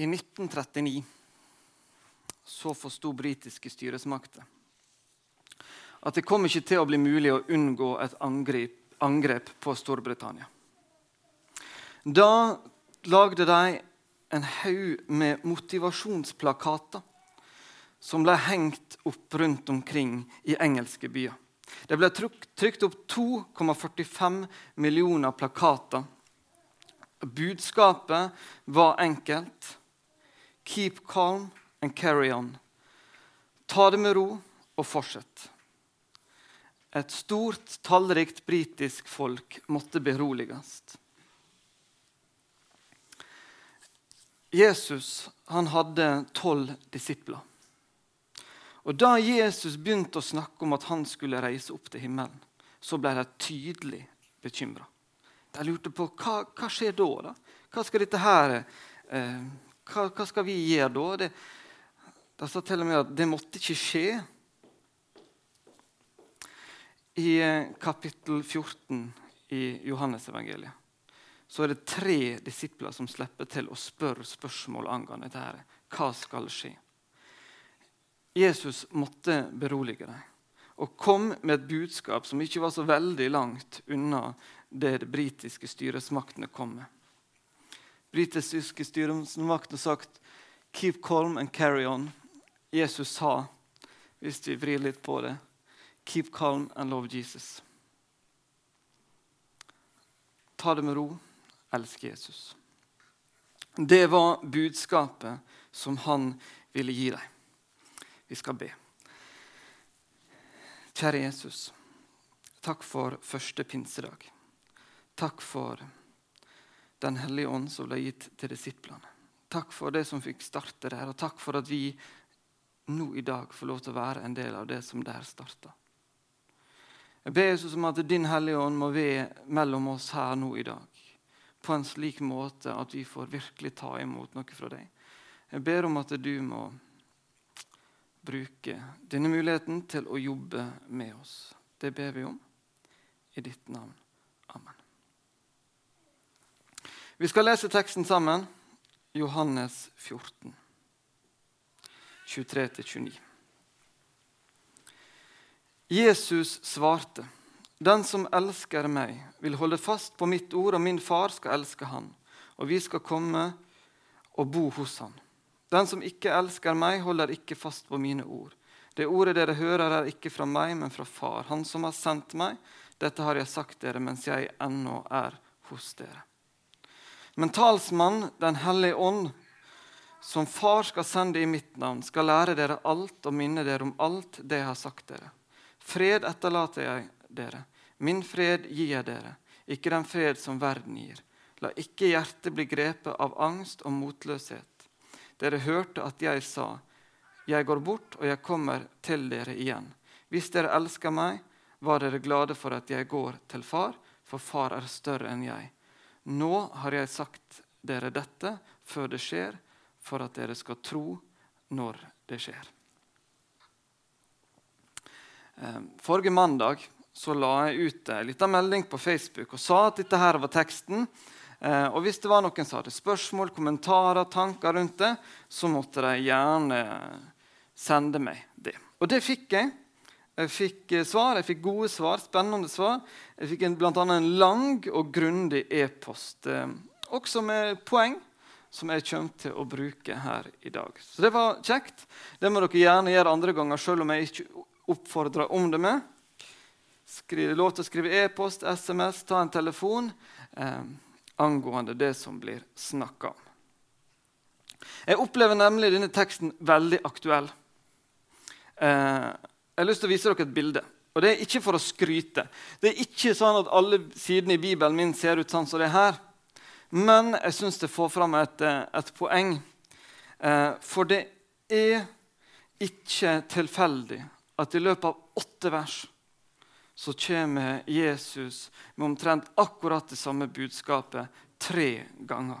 I 1939 så forsto britiske styresmakter at det kom ikke til å bli mulig å unngå et angrep, angrep på Storbritannia. Da lagde de en haug med motivasjonsplakater som ble hengt opp rundt omkring i engelske byer. Det ble trykt opp 2,45 millioner plakater. Budskapet var enkelt. Keep calm and carry on. Ta det med ro og fortsett. Et stort, tallrikt britisk folk måtte beroliges. Jesus han hadde tolv disipler. Og Da Jesus begynte å snakke om at han skulle reise opp til himmelen, så ble de tydelig bekymra. De lurte på hva, hva skjer da, da. Hva skal dette her eh, hva, hva, skal vi gjøre da? Det, det sa til og med at det måtte ikke skje. I eh, kapittel 14 i Johannesevangeliet så er det tre disipler som slipper til å spørre spørsmål angående dette. Hva skal skje? Jesus måtte berolige dem og kom med et budskap som ikke var så veldig langt unna det de britiske styresmaktene kom med. Britiske og sagt 'keep calm and carry on'. Jesus sa, hvis vi vrir litt på det, 'keep calm and love Jesus'. Ta det med ro, elsk Jesus. Det var budskapet som han ville gi deg. Vi skal be. Kjære Jesus, takk for første pinsedag. Takk for Den hellige ånd som ble gitt til disiplene. Takk for det som fikk starte der, og takk for at vi nå i dag får lov til å være en del av det som der starta. Jeg ber Jesus om at Din Hellige Ånd må være mellom oss her nå i dag. På en slik måte at vi får virkelig ta imot noe fra deg. Jeg ber om at du må bruke denne muligheten til å jobbe med oss. Det ber vi om i ditt navn. Amen. Vi skal lese teksten sammen. Johannes 14, 23-29. Jesus svarte, 'Den som elsker meg, vil holde fast på mitt ord, og min far skal elske han, og vi skal komme og bo hos han.' Den som ikke elsker meg, holder ikke fast på mine ord. Det ordet dere hører, er ikke fra meg, men fra Far, Han som har sendt meg. Dette har jeg sagt dere mens jeg ennå er hos dere. Men talsmann, Den hellige ånd, som Far skal sende i mitt navn, skal lære dere alt og minne dere om alt det jeg har sagt dere. Fred etterlater jeg dere. Min fred gir jeg dere, ikke den fred som verden gir. La ikke hjertet bli grepet av angst og motløshet. Dere hørte at jeg sa, 'Jeg går bort, og jeg kommer til dere igjen.' Hvis dere elsker meg, var dere glade for at jeg går til far, for far er større enn jeg. Nå har jeg sagt dere dette før det skjer, for at dere skal tro når det skjer. Eh, forrige mandag så la jeg ut en liten melding på Facebook og sa at dette her var teksten. Eh, og Hvis det var noen som hadde spørsmål, kommentarer, tanker rundt det, så måtte de gjerne sende meg det. Og det fikk jeg. Jeg fikk eh, svar, jeg fikk gode svar, spennende svar. Jeg fikk bl.a. en lang og grundig e-post, eh, også med poeng som jeg kommer til å bruke her i dag. Så det var kjekt. Det må dere gjerne gjøre andre ganger, selv om jeg ikke oppfordrer om det med. Skriv, lov til å skrive e-post, SMS, ta en telefon. Eh, angående det som blir snakka om. Jeg opplever nemlig denne teksten veldig aktuell. Eh, jeg har lyst til å vise dere et bilde. Og Det er ikke for å skryte. Det er ikke sånn at alle sidene i Bibelen min ser ut sånn som det er her. Men jeg syns det får fram et, eh, et poeng. Eh, for det er ikke tilfeldig at i løpet av åtte vers så kommer Jesus med omtrent akkurat det samme budskapet tre ganger.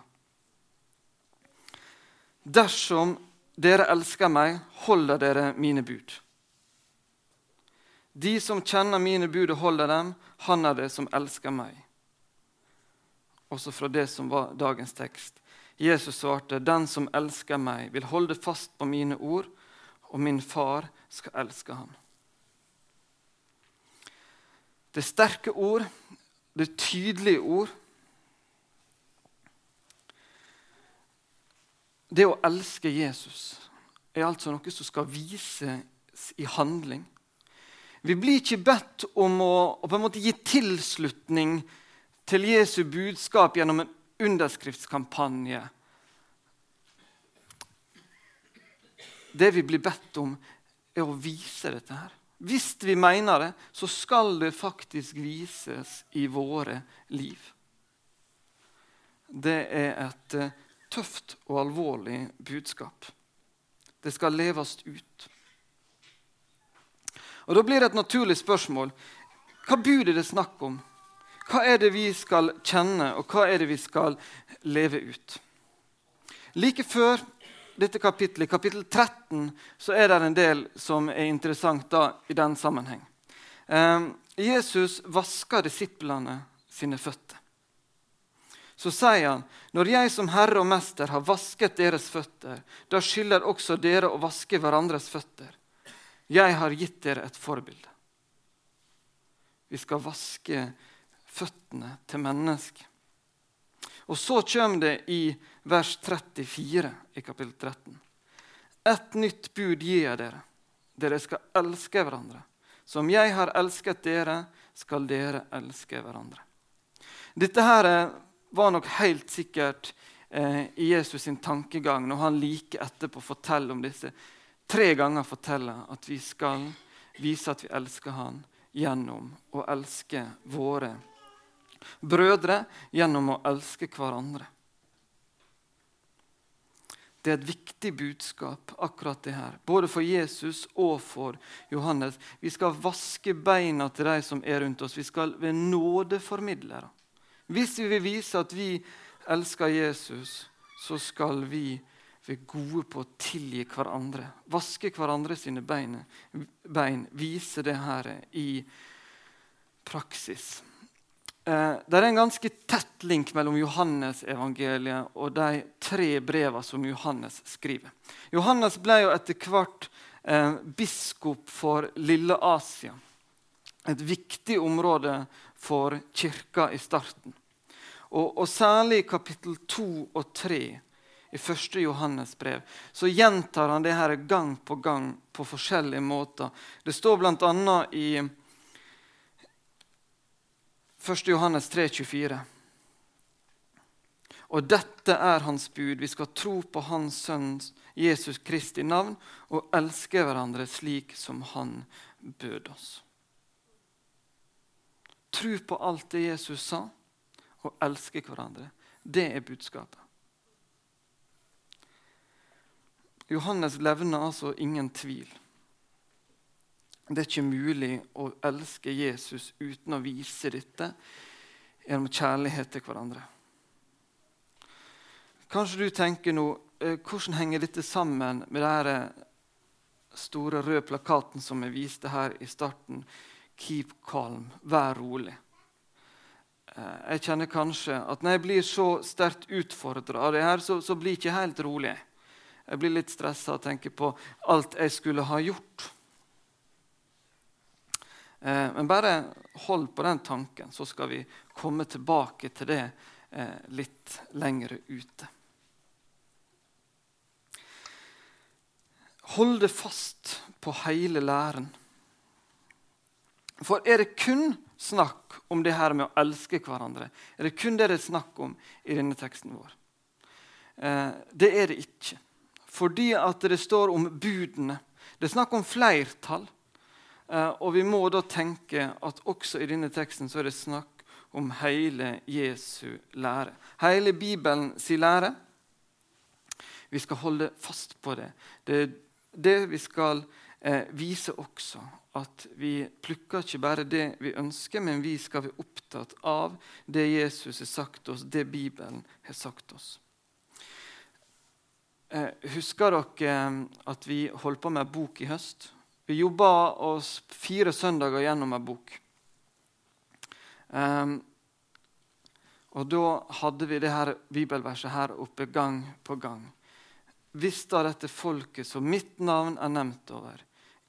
Dersom dere elsker meg, holder dere mine bud. De som kjenner mine bud og holder dem, han er det som elsker meg. Også fra det som var dagens tekst. Jesus svarte, 'Den som elsker meg, vil holde fast på mine ord, og min far skal elske ham. Det er sterke ord, det er tydelige ord. Det å elske Jesus er altså noe som skal vises i handling. Vi blir ikke bedt om å, å på en måte gi tilslutning til Jesu budskap gjennom en underskriftskampanje. Det vi blir bedt om, er å vise dette her. Hvis vi mener det, så skal det faktisk vises i våre liv. Det er et eh, tøft og alvorlig budskap. Det skal leves ut. Og Da blir det et naturlig spørsmål hva bud er det snakk om? Hva er det vi skal kjenne, og hva er det vi skal leve ut? Like før dette kapittelet, kapittel 13, så er det en del som er interessant da, i den sammenheng. Eh, Jesus vasker disiplene sine føtter. Så sier han, 'Når jeg som herre og mester har vasket deres føtter,' 'da skylder også dere å vaske hverandres føtter.' 'Jeg har gitt dere et forbilde.' Vi skal vaske føttene til mennesket. Og så kommer det i vers 34 i kapittel 13. Et nytt bud gir jeg dere. Dere skal elske hverandre. Som jeg har elsket dere, skal dere elske hverandre. Dette her var nok helt sikkert eh, i Jesus sin tankegang når han like etterpå forteller om disse. Tre ganger forteller at vi skal vise at vi elsker han gjennom å elske våre brødre gjennom å elske hverandre. Det er et viktig budskap, akkurat det her. Både for Jesus og for Johannes. Vi skal vaske beina til de som er rundt oss. Vi skal ved nåde formidle. Hvis vi vil vise at vi elsker Jesus, så skal vi være gode på å tilgi hverandre. Vaske hverandre sine bein. bein vise det her i praksis. Eh, det er en ganske tett link mellom Johannes-evangeliet og de tre brevene som Johannes skriver. Johannes ble jo etter hvert eh, biskop for Lille Asia. Et viktig område for kirka i starten. Og, og særlig i kapittel 2 og 3 i 1. Johannes brev så gjentar han det her gang på gang på forskjellige måter. Det står bl.a. i 1. Johannes 3, 24. Og dette er hans bud. Vi skal tro på Hans Sønn Jesus Kristi navn og elske hverandre slik som Han bød oss. Tro på alt det Jesus sa, og elske hverandre. Det er budskapet. Johannes levner altså ingen tvil. Det er ikke mulig å elske Jesus uten å vise dette gjennom kjærlighet til hverandre. Kanskje du tenker nå eh, hvordan henger dette sammen med denne store røde plakaten som jeg viste her i starten? Keep calm. Vær rolig. Eh, jeg kjenner kanskje at når jeg blir så sterkt utfordra av det her, så, så blir jeg ikke helt rolig. Jeg blir litt stressa og tenker på alt jeg skulle ha gjort. Eh, men bare hold på den tanken, så skal vi komme tilbake til det eh, litt lengre ute. Hold det fast på hele læren. For er det kun snakk om det her med å elske hverandre? Er det kun det det er snakk om i denne teksten vår? Eh, det er det ikke. Fordi at det står om budene. Det er snakk om flertall. Eh, og vi må da tenke at også i denne teksten så er det snakk om hele Jesu lære. Hele Bibelen sin lære. Vi skal holde fast på det. Det er det vi skal eh, vise også. At vi plukker ikke bare det vi ønsker, men vi skal være opptatt av det Jesus har sagt oss, det Bibelen har sagt oss. Eh, husker dere eh, at vi holdt på med en bok i høst? Vi jobba oss fire søndager gjennom en bok. Um, Og da hadde vi det her bibelverset her oppe gang på gang. Hvis da dette folket som mitt navn er nevnt over,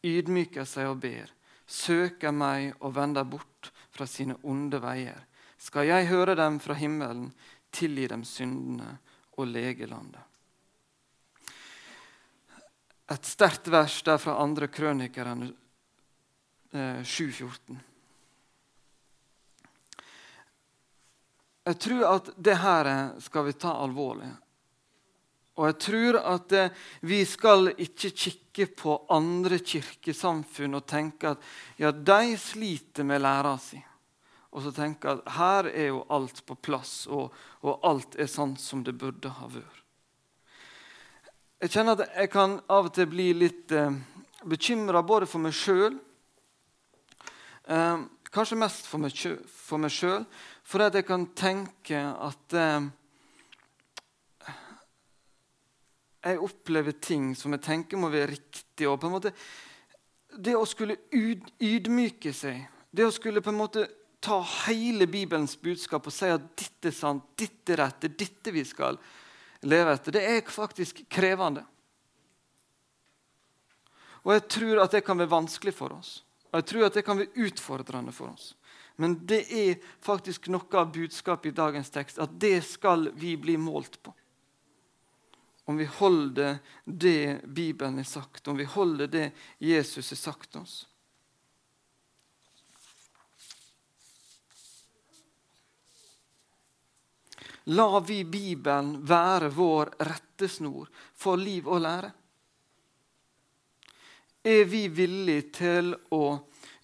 ydmyker seg og ber, søker meg og vender bort fra sine onde veier, skal jeg høre dem fra himmelen, tilgi dem syndene og lege landet. Et sterkt vers der fra andre krønikere 7,14. Eh, jeg tror at det her skal vi ta alvorlig. Og jeg tror at vi skal ikke kikke på andre kirkesamfunn og tenke at ja, de sliter med læra si. Og så tenke at her er jo alt på plass, og, og alt er sånn som det burde ha vært. Jeg kjenner at jeg kan av og til bli litt eh, bekymra både for meg sjøl eh, Kanskje mest for meg, for sjøl, fordi at jeg kan tenke at eh, jeg opplever ting som jeg tenker må være riktig. og på en måte Det å skulle ydmyke seg, det å skulle på en måte ta hele Bibelens budskap og si at dette er sant, dette er rett, det er dette vi skal leve etter. Det er faktisk krevende. Og jeg tror at det kan være vanskelig for oss. Og jeg tror at det kan være utfordrende for oss. Men det er faktisk noe av budskapet i dagens tekst at det skal vi bli målt på. Om vi holder det Bibelen har sagt, om vi holder det Jesus har sagt oss. La vi Bibelen være vår rettesnor for liv og lære? Er vi villige til å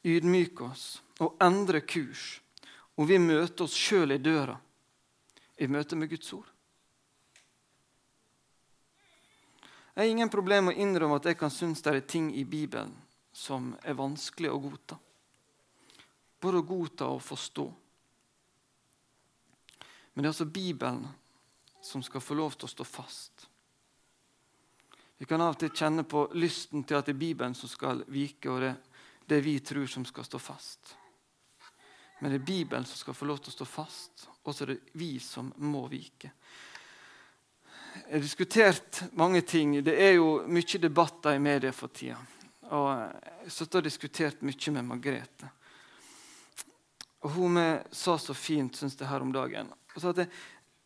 ydmyke oss og endre kurs om vi møter oss sjøl i døra i møte med Guds ord? Jeg har ingen problem med å innrømme at jeg kan synes det er ting i Bibelen som er vanskelig å godta. Både å godta og forstå. Men det er altså Bibelen som skal få lov til å stå fast. Vi kan av og til kjenne på lysten til at det er Bibelen som skal vike, og det, det vi tror som skal stå fast. Men det er Bibelen som skal få lov til å stå fast, og så er det vi som må vike. Jeg har diskutert mange ting. Det er jo mye debatter i media for tida. Og jeg har diskutert mye med Margrethe. Og Hun sa så fint, syns jeg, her om dagen og sa at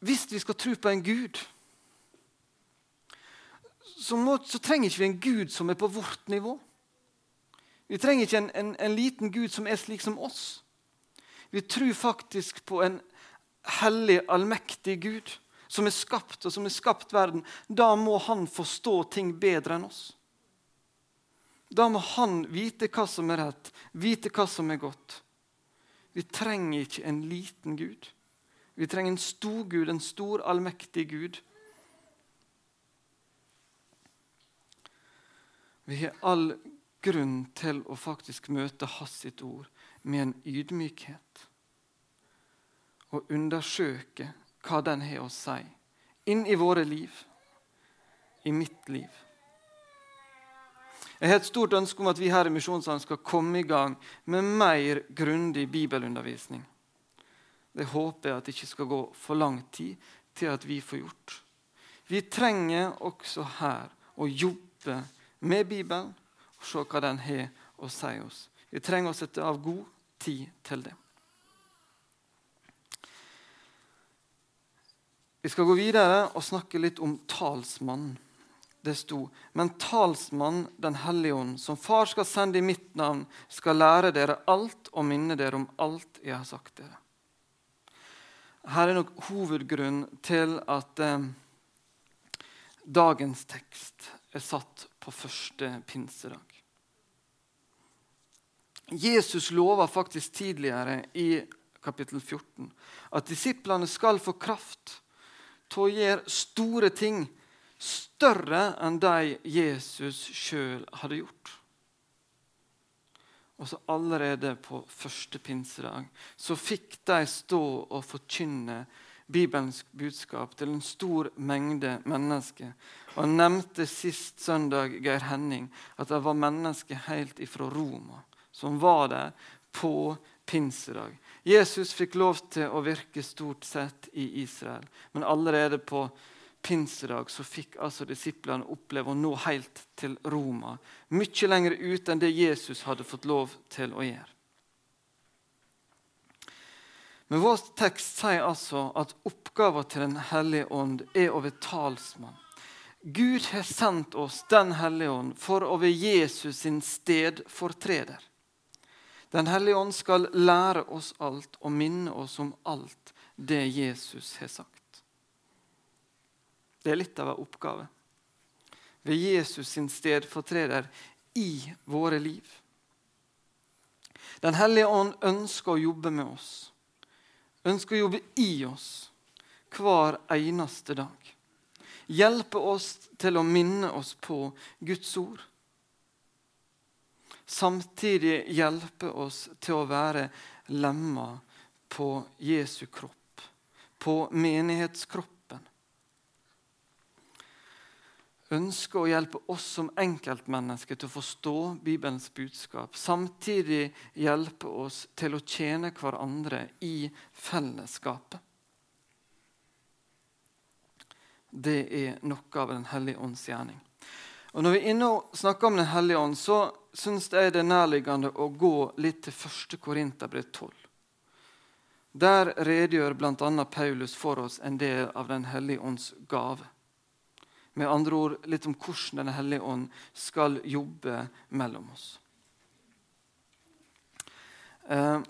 hvis vi skal tro på en Gud, så, må, så, trenger ikke vi en Gud som er på vårt nivå. Vi trenger ikke en, en, en liten Gud som er slik som oss. Vi tror faktisk på en hellig, allmektig Gud som er skapt, og som er skapt verden. Da må han forstå ting bedre enn oss. Da må han vite hva som er rett, vite hva som er godt. Vi trenger ikke en liten Gud. Vi trenger en stor Gud, en stor, allmektig Gud. Vi har all grunn til å faktisk møte Hans sitt ord med en ydmykhet. Og undersøke hva den har å si inn i våre liv, i mitt liv. Jeg har et stort ønske om at vi her i Misjonssalen skal komme i gang med mer grundig bibelundervisning. Det håper jeg at det ikke skal gå for lang tid til at vi får gjort. Vi trenger også her å jobbe med Bibelen og se hva den har å si oss. Vi trenger å sette av god tid til det. Vi skal gå videre og snakke litt om talsmannen. Det sto Men talsmann, Den hellige ånd, som far skal sende i mitt navn, skal lære dere alt og minne dere om alt jeg har sagt dere. Her er nok hovedgrunnen til at eh, dagens tekst er satt på første pinsedag. Jesus lover faktisk tidligere i kapittel 14 at disiplene skal få kraft til å gjøre store ting, større enn de Jesus sjøl hadde gjort. Og så allerede på første pinsedag så fikk de stå og forkynne Bibelens budskap til en stor mengde mennesker. Og Han nevnte sist søndag Geir Henning, at det var mennesker helt ifra Roma som var der på pinsedag. Jesus fikk lov til å virke stort sett i Israel, men allerede på pinsedag så fikk altså disiplene oppleve å nå helt til Roma. Mye lenger ut enn det Jesus hadde fått lov til å gjøre. Men vår tekst sier altså at oppgaven til Den hellige ånd er å være talsmann. Gud har sendt oss Den hellige ånd for å være Jesus sin stedfortreder. Den hellige ånd skal lære oss alt og minne oss om alt det Jesus har sagt. Det er litt av en oppgave. Ved Jesus sin stedfortreder i våre liv. Den hellige ånd ønsker å jobbe med oss, ønsker å jobbe i oss hver eneste dag. Hjelpe oss til å minne oss på Guds ord samtidig hjelpe oss til å være lemmer på Jesu kropp, på menighetskroppen. Ønsker å hjelpe oss som enkeltmennesker til å forstå Bibelens budskap. Samtidig hjelpe oss til å tjene hverandre i fellesskapet. Det er noe av Den hellige ånds gjerning. Og Når vi inne og snakker om Den hellige ånd, så syns jeg det er nærliggende å gå litt til 1. Korinterbrev 12. Der redegjør bl.a. Paulus for oss en del av Den hellige ånds gave. Med andre ord litt om hvordan Den hellige ånd skal jobbe mellom oss. Eh,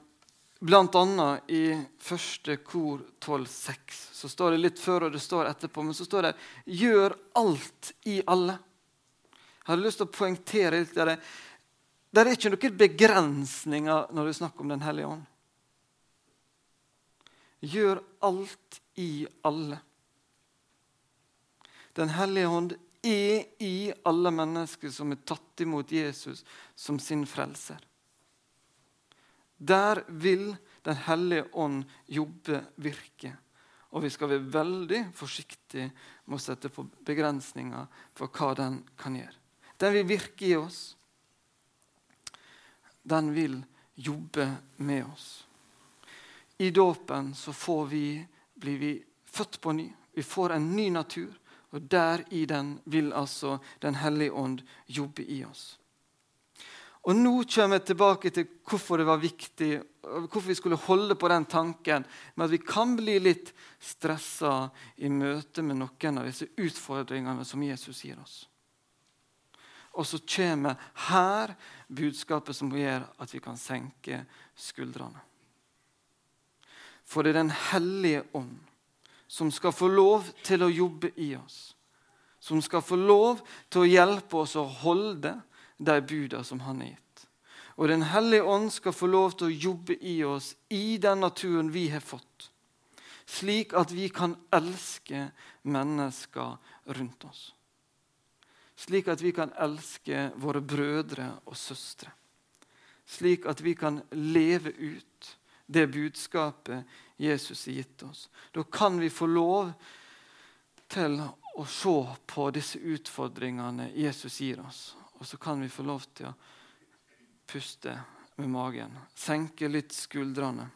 Blant annet i første kor 12,6 så står det litt før og det står etterpå, men så står det 'gjør alt i alle'. Jeg hadde lyst til å poengtere litt det. Det er ikke noen begrensninger når det er snakk om Den hellige ånd. Gjør alt i alle. Den hellige ånd er i alle mennesker som er tatt imot Jesus som sin frelser. Der vil Den hellige ånd jobbe, virke. Og vi skal være veldig forsiktige med å sette på begrensninger for hva den kan gjøre. Den vil virke i oss. Den vil jobbe med oss. I dåpen så får vi, blir vi født på ny. Vi får en ny natur. Og der i den vil altså Den hellige ånd jobbe i oss. Og Nå kommer jeg tilbake til hvorfor det var viktig, hvorfor vi skulle holde på den tanken med at vi kan bli litt stressa i møte med noen av disse utfordringene som Jesus gir oss. Og så kommer her budskapet som gjør at vi kan senke skuldrene. For det er Den hellige ånd som skal få lov til å jobbe i oss. Som skal få lov til å hjelpe oss å holde de budene som han har gitt. Og Den hellige ånd skal få lov til å jobbe i oss i den naturen vi har fått. Slik at vi kan elske mennesker rundt oss slik at vi kan elske våre brødre og søstre. Slik at vi kan leve ut det budskapet Jesus har gitt oss. Da kan vi få lov til å se på disse utfordringene Jesus gir oss. Og så kan vi få lov til å puste med magen, senke litt skuldrene.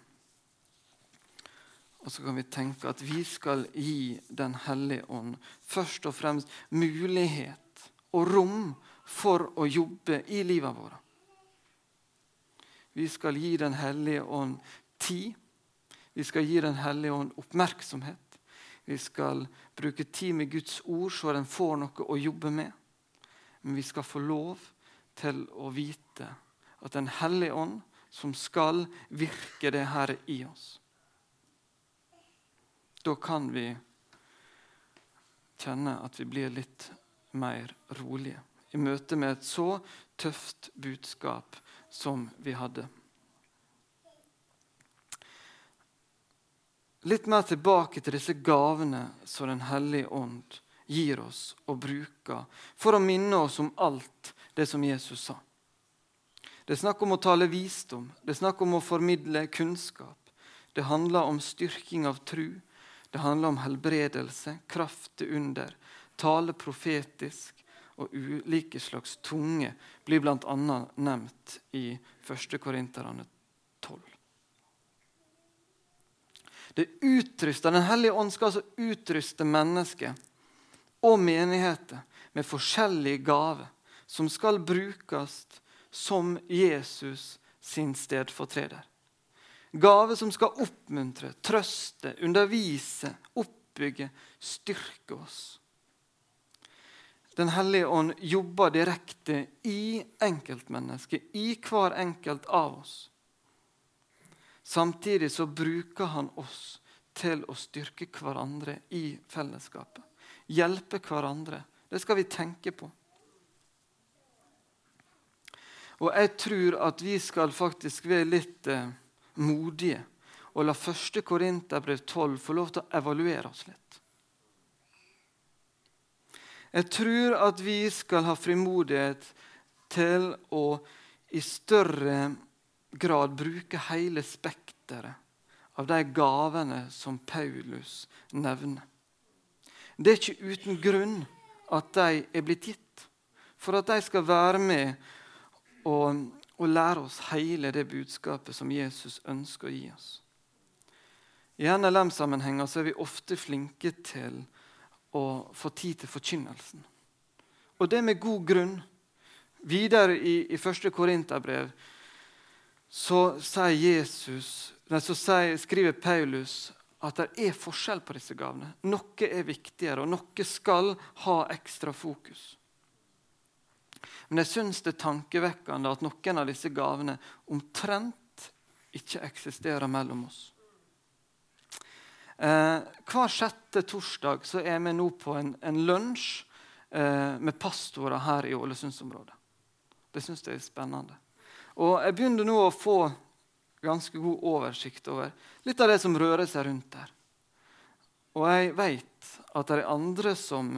Og så kan vi tenke at vi skal gi Den hellige ånd først og fremst mulighet og rom for å jobbe i livet vårt. Vi skal gi Den hellige ånd tid. Vi skal gi Den hellige ånd oppmerksomhet. Vi skal bruke tid med Guds ord, så den får noe å jobbe med. Men vi skal få lov til å vite at Den hellige ånd, som skal virke det her i oss Da kan vi kjenne at vi blir litt mer rolige i møte med et så tøft budskap som vi hadde. Litt mer tilbake til disse gavene som Den hellige ånd gir oss og bruker for å minne oss om alt det som Jesus sa. Det er snakk om å tale visdom, det er snakk om å formidle kunnskap. Det handler om styrking av tru, det handler om helbredelse, kraft til under, tale profetisk og ulike slags tunge blir bl.a. nevnt i 1. Korinterne 12. Det utruster, Den hellige ånd skal altså utruste mennesket og menigheter med forskjellige gaver som skal brukes som Jesus sin stedfortreder. Gaver som skal oppmuntre, trøste, undervise, oppbygge, styrke oss. Den hellige ånd jobber direkte i enkeltmennesket, i hver enkelt av oss. Samtidig så bruker han oss til å styrke hverandre i fellesskapet. Hjelpe hverandre. Det skal vi tenke på. Og jeg tror at vi skal faktisk være litt eh, modige og la 1. Korinterbrev 12 få lov til å evaluere oss litt. Jeg tror at vi skal ha frimodighet til å i større grad bruke hele spekteret av de gavene som Paulus nevner. Det er ikke uten grunn at de er blitt gitt, for at de skal være med og, og lære oss hele det budskapet som Jesus ønsker å gi oss. I NLM-sammenhenger er vi ofte flinke til å få tid til forkynnelsen. Og det med god grunn. Videre i, i første Korinterbrev så, Jesus, nei, så sier, skriver Paulus at det er forskjell på disse gavene. Noe er viktigere, og noe skal ha ekstra fokus. Men jeg syns det er tankevekkende at noen av disse gavene omtrent ikke eksisterer mellom oss. Eh, hver sjette torsdag så er vi nå på en, en lunsj eh, med pastorer her i Ålesundsområdet. Det syns jeg er spennende. Og jeg begynner nå å få ganske god oversikt over litt av det som rører seg rundt der. Og jeg vet at det er andre som,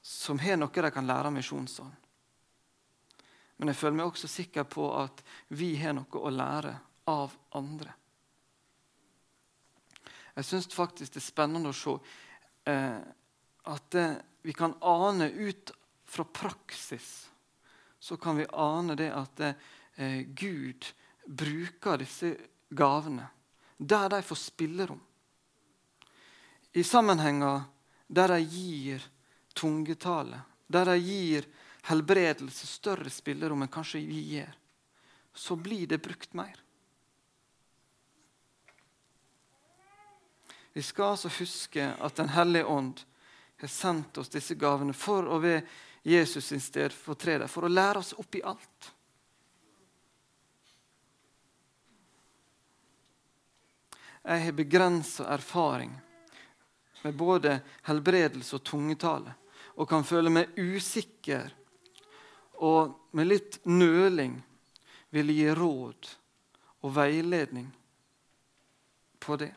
som har noe de kan lære av Misjonssalen. Men jeg føler meg også sikker på at vi har noe å lære av andre. Jeg syns faktisk det er spennende å se eh, at det, vi kan ane ut fra praksis så kan vi ane det at det, eh, Gud bruker disse gavene der de får spillerom. I sammenhenger der de gir tungetale, der de gir helbredelse større spillerom enn kanskje vi gir, så blir det brukt mer. Vi skal altså huske at Den hellige ånd har sendt oss disse gavene for å være Jesus sin stedfortreder, for å lære oss opp i alt. Jeg har begrensa erfaring med både helbredelse og tungetale og kan føle meg usikker og med litt nøling vil gi råd og veiledning på det.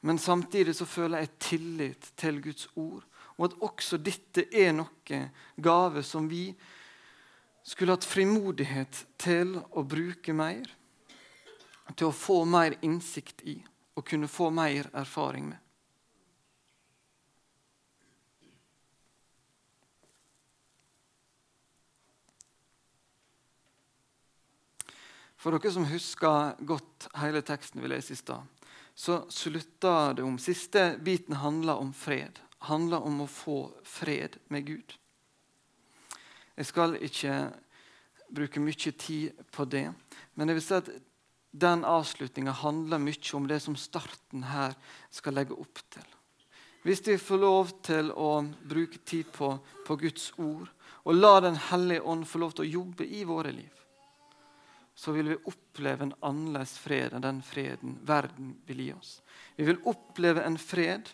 Men samtidig så føler jeg tillit til Guds ord, og at også dette er noe gave som vi skulle hatt frimodighet til å bruke mer. Til å få mer innsikt i og kunne få mer erfaring med. For dere som husker godt hele teksten vi leser i stad, så slutter det om Siste biten handler om fred. Handler om å få fred med Gud. Jeg skal ikke bruke mye tid på det, men jeg vil si at den avslutninga handler mye om det som starten her skal legge opp til. Hvis vi får lov til å bruke tid på, på Guds ord, og la Den hellige ånd få lov til å jobbe i våre liv, så vil vi oppleve en annerledes fred enn den freden verden vil gi oss. Vi vil oppleve en fred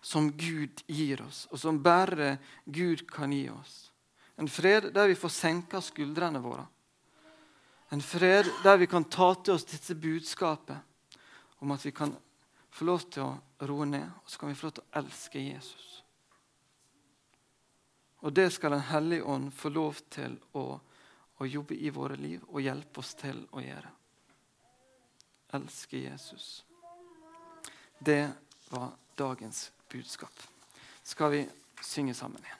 som Gud gir oss, og som bare Gud kan gi oss. En fred der vi får senka skuldrene våre. En fred der vi kan ta til oss dette budskapet om at vi kan få lov til å roe ned, og så kan vi få lov til å elske Jesus. Og det skal Den hellige ånd få lov til å å jobbe i våre liv og hjelpe oss til å gjøre. Elske Jesus. Det var dagens budskap. Skal vi synge sammen igjen?